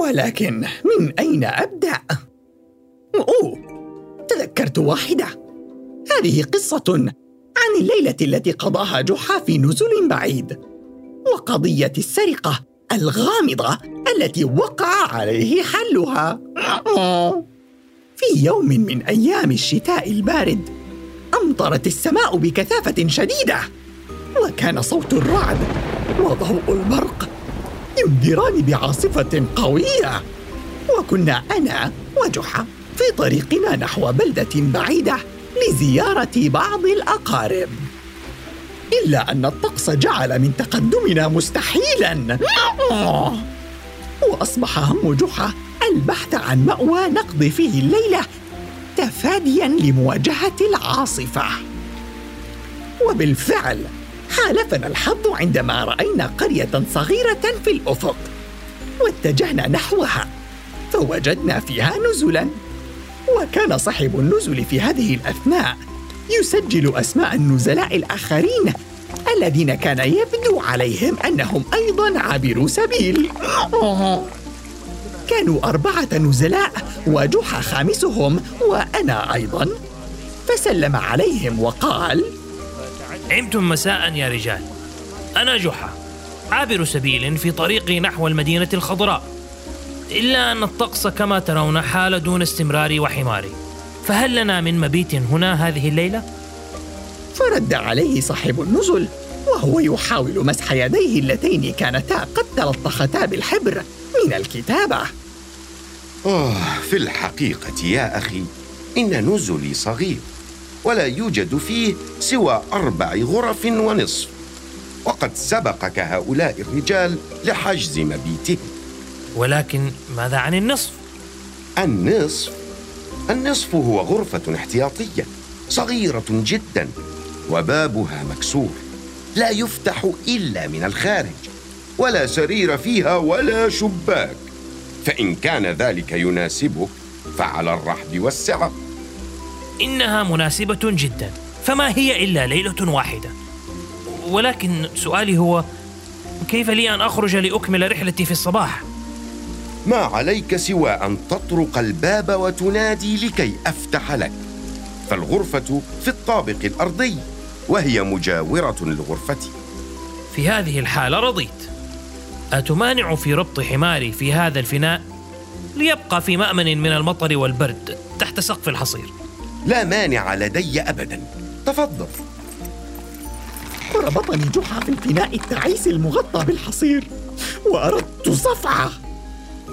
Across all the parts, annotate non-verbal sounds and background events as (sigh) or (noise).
ولكن من أين أبدأ؟ أوه تذكرت واحدة. هذه قصة عن الليلة التي قضاها جحا في نزل بعيد وقضية السرقة الغامضة التي وقع عليه حلها. في يوم من أيام الشتاء البارد أمطرت السماء بكثافة شديدة وكان صوت الرعد وضوء البرق. ينذران بعاصفة قوية. وكنا أنا وجحا في طريقنا نحو بلدة بعيدة لزيارة بعض الأقارب. إلا أن الطقس جعل من تقدمنا مستحيلا. وأصبح هم جحا البحث عن مأوى نقضي فيه الليلة تفاديا لمواجهة العاصفة. وبالفعل حالفنا الحظ عندما رأينا قرية صغيرة في الأفق واتجهنا نحوها فوجدنا فيها نزلا. وكان صاحب النزل في هذه الأثناء يسجل أسماء النزلاء الآخرين الذين كان يبدو عليهم أنهم أيضا عابرو سبيل. كانوا أربعة نزلاء وجحا خامسهم وأنا أيضا. فسلم عليهم وقال عمتم مساء يا رجال. أنا جحا عابر سبيل في طريقي نحو المدينة الخضراء. إلا أن الطقس كما ترون حال دون استمراري وحماري. فهل لنا من مبيت هنا هذه الليلة؟ فرد عليه صاحب النزل وهو يحاول مسح يديه اللتين كانتا قد تلطختا بالحبر من الكتابة. آه في الحقيقة يا أخي إن نزلي صغير. ولا يوجد فيه سوى أربع غرف ونصف. وقد سبقك هؤلاء الرجال لحجز مبيتهم. ولكن ماذا عن النصف؟ النصف؟ النصف هو غرفة احتياطية صغيرة جدا وبابها مكسور لا يفتح إلا من الخارج ولا سرير فيها ولا شباك. فإن كان ذلك يناسبك فعلى الرحب والسعة. إنها مناسبة جدا فما هي إلا ليلة واحدة. ولكن سؤالي هو كيف لي أن أخرج لأكمل رحلتي في الصباح؟ ما عليك سوى أن تطرق الباب وتنادي لكي أفتح لك. فالغرفة في الطابق الأرضي وهي مجاورة لغرفتي. في هذه الحالة رضيت. أتمانع في ربط حماري في هذا الفناء؟ ليبقى في مأمن من المطر والبرد تحت سقف الحصير. لا مانع لدي أبدا. تفضل. وربطني جحا في الفناء التعيس المغطى بالحصير وأردت صفعة.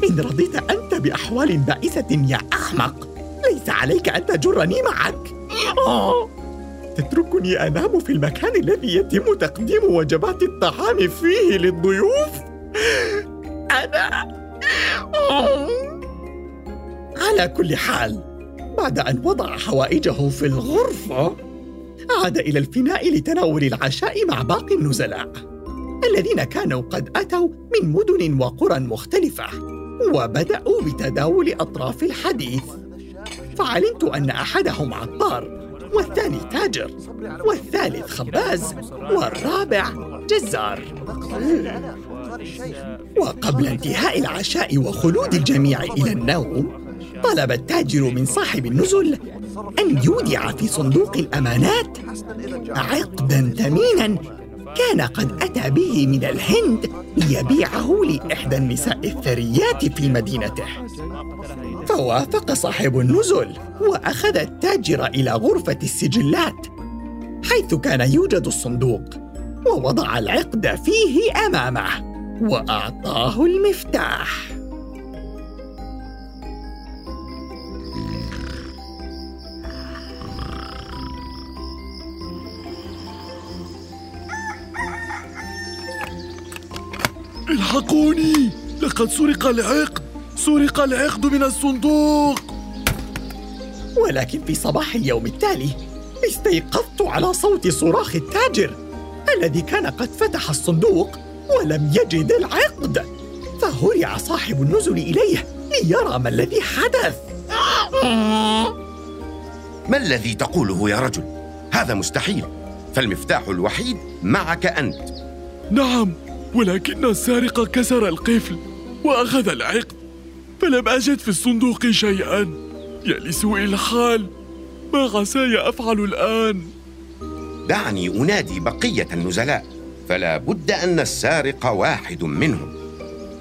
إن رضيت أنت بأحوال بائسة يا أحمق ليس عليك أن تجرني معك. آه. تتركني أنام في المكان الذي يتم تقديم وجبات الطعام فيه للضيوف؟ أنا. آه. على كل حال بعد أن وضع حوائجه في الغرفة عاد إلى الفناء لتناول العشاء مع باقي النزلاء الذين كانوا قد أتوا من مدن وقرى مختلفة وبدأوا بتداول أطراف الحديث. فعلمت أن أحدهم عطار والثاني تاجر والثالث خباز والرابع جزار. وقبل انتهاء العشاء وخلود الجميع إلى النوم طلب التاجر من صاحب النزل أن يودع في صندوق الأمانات عقدا ثمينا كان قد أتى به من الهند ليبيعه لإحدى النساء الثريات في مدينته. فوافق صاحب النزل وأخذ التاجر إلى غرفة السجلات حيث كان يوجد الصندوق ووضع العقد فيه أمامه وأعطاه المفتاح. الحقوني! لقد سرق العقد! سرق العقد من الصندوق! ولكن في صباح اليوم التالي استيقظت على صوت صراخ التاجر الذي كان قد فتح الصندوق ولم يجد العقد. فهرع صاحب النزل إليه ليرى ما الذي حدث. (laughs) ما الذي تقوله يا رجل؟ هذا مستحيل. فالمفتاح الوحيد معك أنت. نعم ولكن السارق كسر القفل وأخذ العقد. فلم أجد في الصندوق شيئا. يا لسوء إلحال. ما عساي أفعل الآن؟ دعني أنادي بقية النزلاء. فلا بد أن السارق واحد منهم.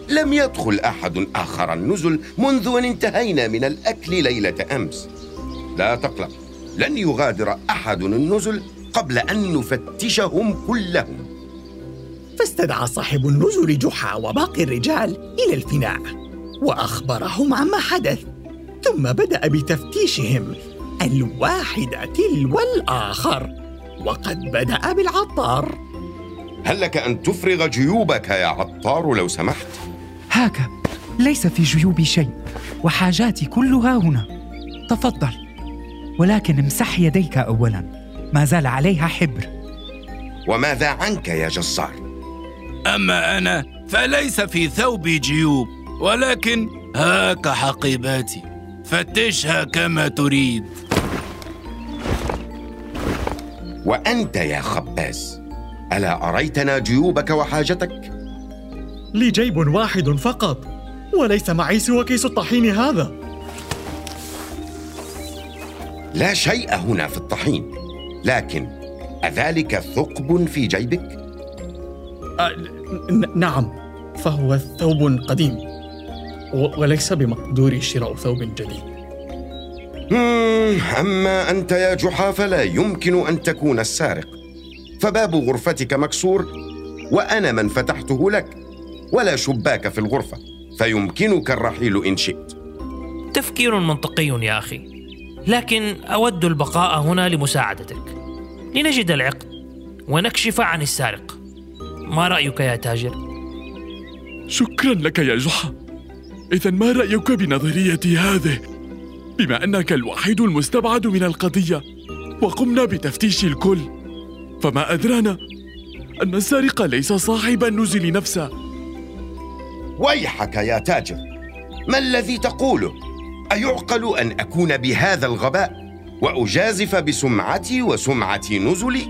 لم يدخل أحد آخر النزل منذ أن انتهينا من الأكل ليلة أمس. لا تقلق. لن يغادر أحد النزل قبل أن نفتشهم كلهم. فاستدعى صاحب النزل جحا وباقي الرجال إلى الفناء وأخبرهم عما حدث ثم بدأ بتفتيشهم الواحد تلو الآخر وقد بدأ بالعطار. هل لك أن تفرغ جيوبك يا عطار لو سمحت؟ هاك ليس في جيوبي شيء وحاجاتي كلها هنا. تفضل ولكن امسح يديك اولا. ما زال عليها حبر. وماذا عنك يا جزار؟ أما أنا فليس في ثوبي جيوب ولكن هاك حقيباتي فتشها كما تريد. وأنت يا خباز ألا أريتنا جيوبك وحاجتك؟ لي جيب واحد فقط وليس معي سوى كيس الطحين هذا. لا شيء هنا في الطحين لكن أذلك ثقب في جيبك؟ أه نعم فهو ثوب قديم و- وليس بمقدوري شراء ثوب جديد. مم، أما أنت يا جحا فلا يمكن أن تكون السارق. فباب غرفتك مكسور وأنا من فتحته لك ولا شباك في الغرفة فيمكنك الرحيل إن شئت. تفكير منطقي يا أخي لكن أود البقاء هنا لمساعدتك. لنجد العقد ونكشف عن السارق. ما رأيك يا تاجر؟ شكرا لك يا جحا. اذا ما رأيك بنظريتي هذه؟ بما أنك الوحيد المستبعد من القضية وقمنا بتفتيش الكل. فما أدرانا أن السارق ليس صاحب النزل نفسه. ويحك يا تاجر. ما الذي تقوله؟ أيعقل أن أكون بهذا الغباء وأجازف بسمعتي وسمعة نزلي؟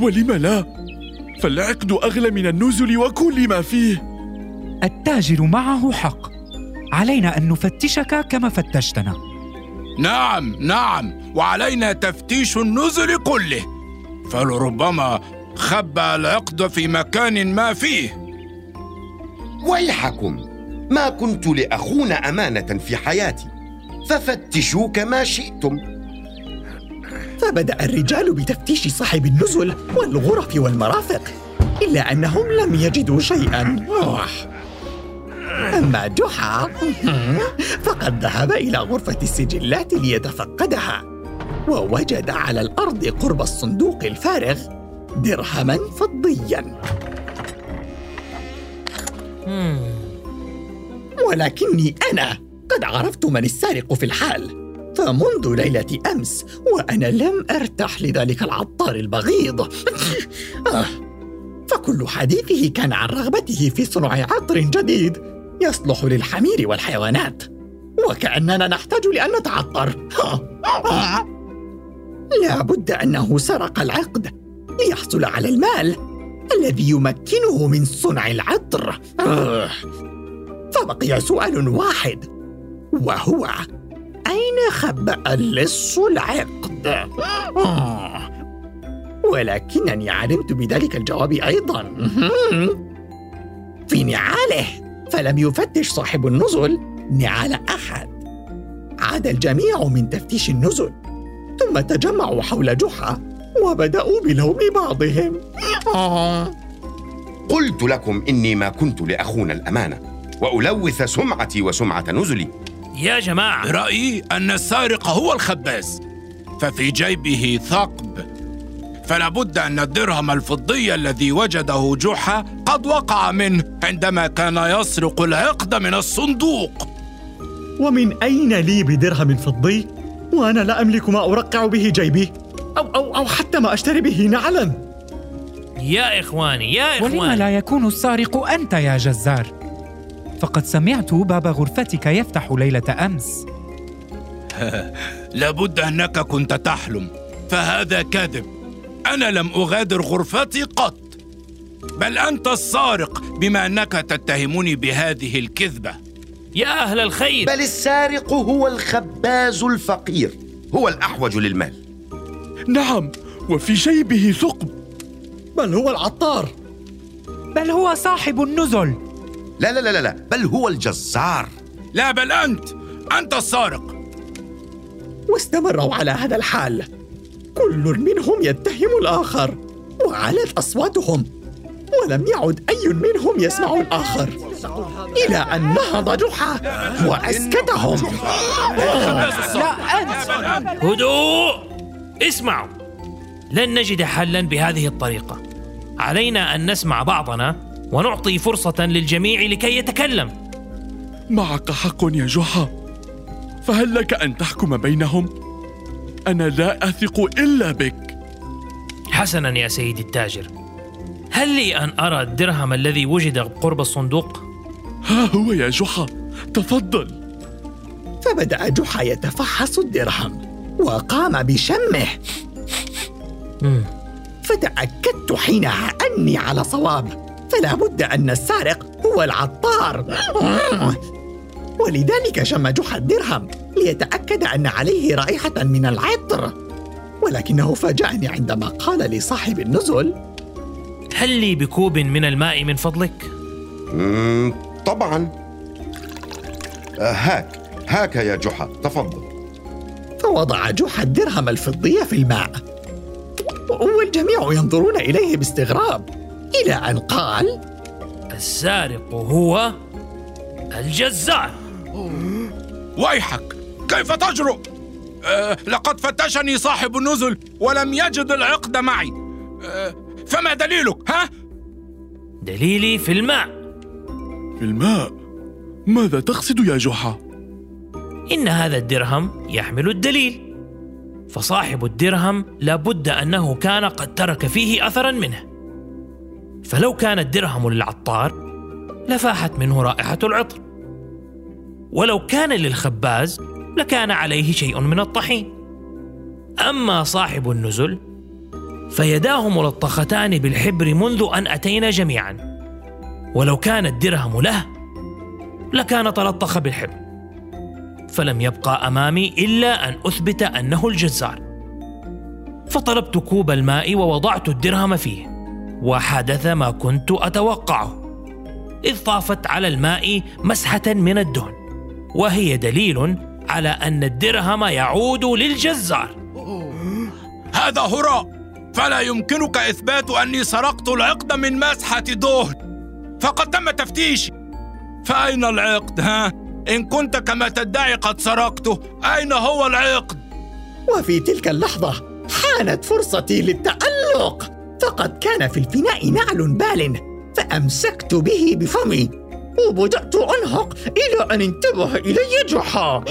ولم لا؟ فالعقد أغلى من النزل وكل ما فيه. التاجر معه حق. علينا أن نفتشك كما فتشتنا. نعم نعم. وعلينا تفتيش النزل كله. فلربما خبى العقد في مكان ما فيه. ويحكم ما كنت لاخون أمانة في حياتي. ففتشوا كما شئتم. فبدأ الرجال بتفتيش صاحب النزل والغرف والمرافق إلا أنهم لم يجدوا شيئا أوه. أما جحا فقد ذهب إلى غرفة السجلات ليتفقدها ووجد على الأرض قرب الصندوق الفارغ درهما فضيا. ولكني أنا قد عرفت من السارق في الحال فمنذ ليلة أمس وأنا لم أرتاح لذلك العطار البغيض (laughs) آه، فكل حديثه كان عن رغبته في صنع عطر جديد يصلح للحمير والحيوانات وكأننا نحتاج لأن نتعطر (laughs) لا بد أنه سرق العقد ليحصل على المال الذي يمكنه من صنع العطر. (laughs) فبقي سؤال واحد وهو أين خبأ اللص العقد؟ آه. ولكنني علمت بذلك الجواب أيضا في نعاله فلم يفتش صاحب النزل نعال أحد عاد الجميع من تفتيش النزل ثم تجمعوا حول جحا وبدأوا بلوم بعضهم آه. قلت لكم إني ما كنت لاخون الأمانة وألوث سمعتي وسمعة نزلي يا جماعة. رأيي أن السارق هو الخباز ففي جيبه ثقب. فلا بد أن الدرهم الفضي الذي وجده جحا قد وقع منه عندما كان يسرق العقد من الصندوق. ومن أين لي بدرهم فضي؟ وأنا لا أملك ما أرقع به جيبي أو, أو, أو حتى ما أشتري به نعلا. يا إخواني يا إخواني. ولم لا يكون السارق أنت يا جزار؟ فقد سمعت باب غرفتك يفتح ليلة أمس. (laughs) لابد أنك كنت تحلم فهذا كذب. أنا لم أغادر غرفتي قط. بل أنت السارق بما أنك تتهمني بهذه الكذبة. يا أهل الخير. بل السارق هو الخباز الفقير هو الأحوج للمال. نعم وفي جيبه ثقب. بل هو العطار. بل هو صاحب النزل. لا لا لا لا بل هو الجزار. لا بل أنت أنت السارق. واستمروا على هذا الحال. كل منهم يتهم الآخر وعلت أصواتهم. ولم يعد أي منهم يسمع الآخر إلى أن نهض جحا وأسكتهم. لا أنت. هدوء. اسمعوا. لن نجد حلا بهذه الطريقة. علينا أن نسمع بعضنا ونعطي فرصة للجميع لكي يتكلم. معك حق يا جحا فهل لك أن تحكم بينهم؟ أنا لا أثق إلا بك. حسنا يا سيدي التاجر. هل لي أن أرى الدرهم الذي وجد قرب الصندوق؟ ها هو يا جحا تفضل. فبدأ جحا يتفحص الدرهم وقام بشمه. فتأكدت حينها أني على صواب. فلا بد أن السارق هو العطار. ولذلك شم جحا الدرهم ليتأكد أن عليه رائحة من العطر. ولكنه فاجأني عندما قال لصاحب النزل هل لي بكوب من الماء من فضلك؟ طبعا. آه، هاك هاك يا جحا تفضل. فوضع جحا الدرهم الفضي في الماء والجميع ينظرون إليه باستغراب. إلى أن قال السارق هو الجزار ويحك كيف تجرؤ؟ أه لقد فتشني صاحب النزل ولم يجد العقد معي أه فما دليلك ها؟ دليلي في الماء في الماء ماذا تقصد يا جحا؟ إن هذا الدرهم يحمل الدليل فصاحب الدرهم لابد أنه كان قد ترك فيه أثرا منه فلو كان الدرهم للعطار لفاحت منه رائحة العطر. ولو كان للخباز لكان عليه شيء من الطحين. أما صاحب النزل فيداه ملطختان بالحبر منذ أن أتينا جميعا. ولو كان الدرهم له لكان تلطخ بالحبر. فلم يبقى أمامي إلا أن أثبت أنه الجزار. فطلبت كوب الماء ووضعت الدرهم فيه. وحدث ما كنت أتوقعه. إذ طافت على الماء مسحة من الدهن وهي دليل على أن الدرهم يعود للجزار. هذا هراء فلا يمكنك إثبات أني سرقت العقد من مسحة دهن. فقد تم تفتيشي فأين العقد ها؟ إن كنت كما تدعي قد سرقته. أين هو العقد؟ وفي تلك اللحظة حانت فرصتي للتألق. فقد كان في الفناء نعل بال فأمسكت به بفمي وبدأت أنهق إلى أن انتبه إلي جحا.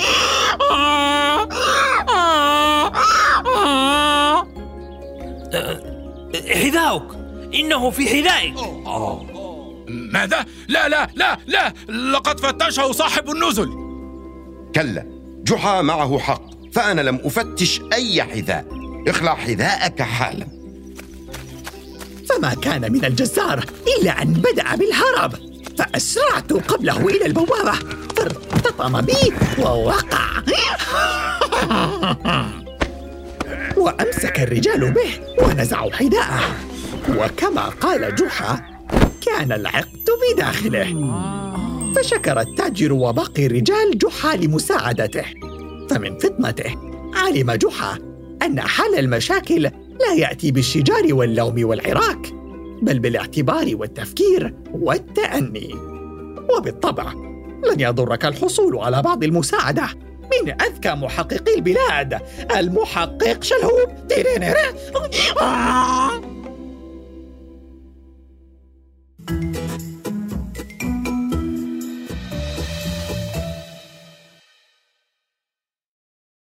حذاؤك إنه في حذائك. ماذا؟ لا لا لا لا لقد فتشه صاحب النزل. كلا جحا معه حق فأنا لم أفتش أي حذاء. اخلع حذاءك حالا. فما كان من الجزار إلا أن بدأ بالهرب فأسرعت قبله إلى البوابة فارتطم بي ووقع. (laughs) وأمسك الرجال به ونزعوا حذاءه. وكما قال جحا كان العقد بداخله. فشكر التاجر وباقي الرجال جحا لمساعدته. فمن فطنته علم جحا أن حل المشاكل لا يأتي بالشجار واللوم والعراك بل بالاعتبار والتفكير والتأني وبالطبع لن يضرك الحصول على بعض المساعدة من أذكى محققي البلاد المحقق شلهوب.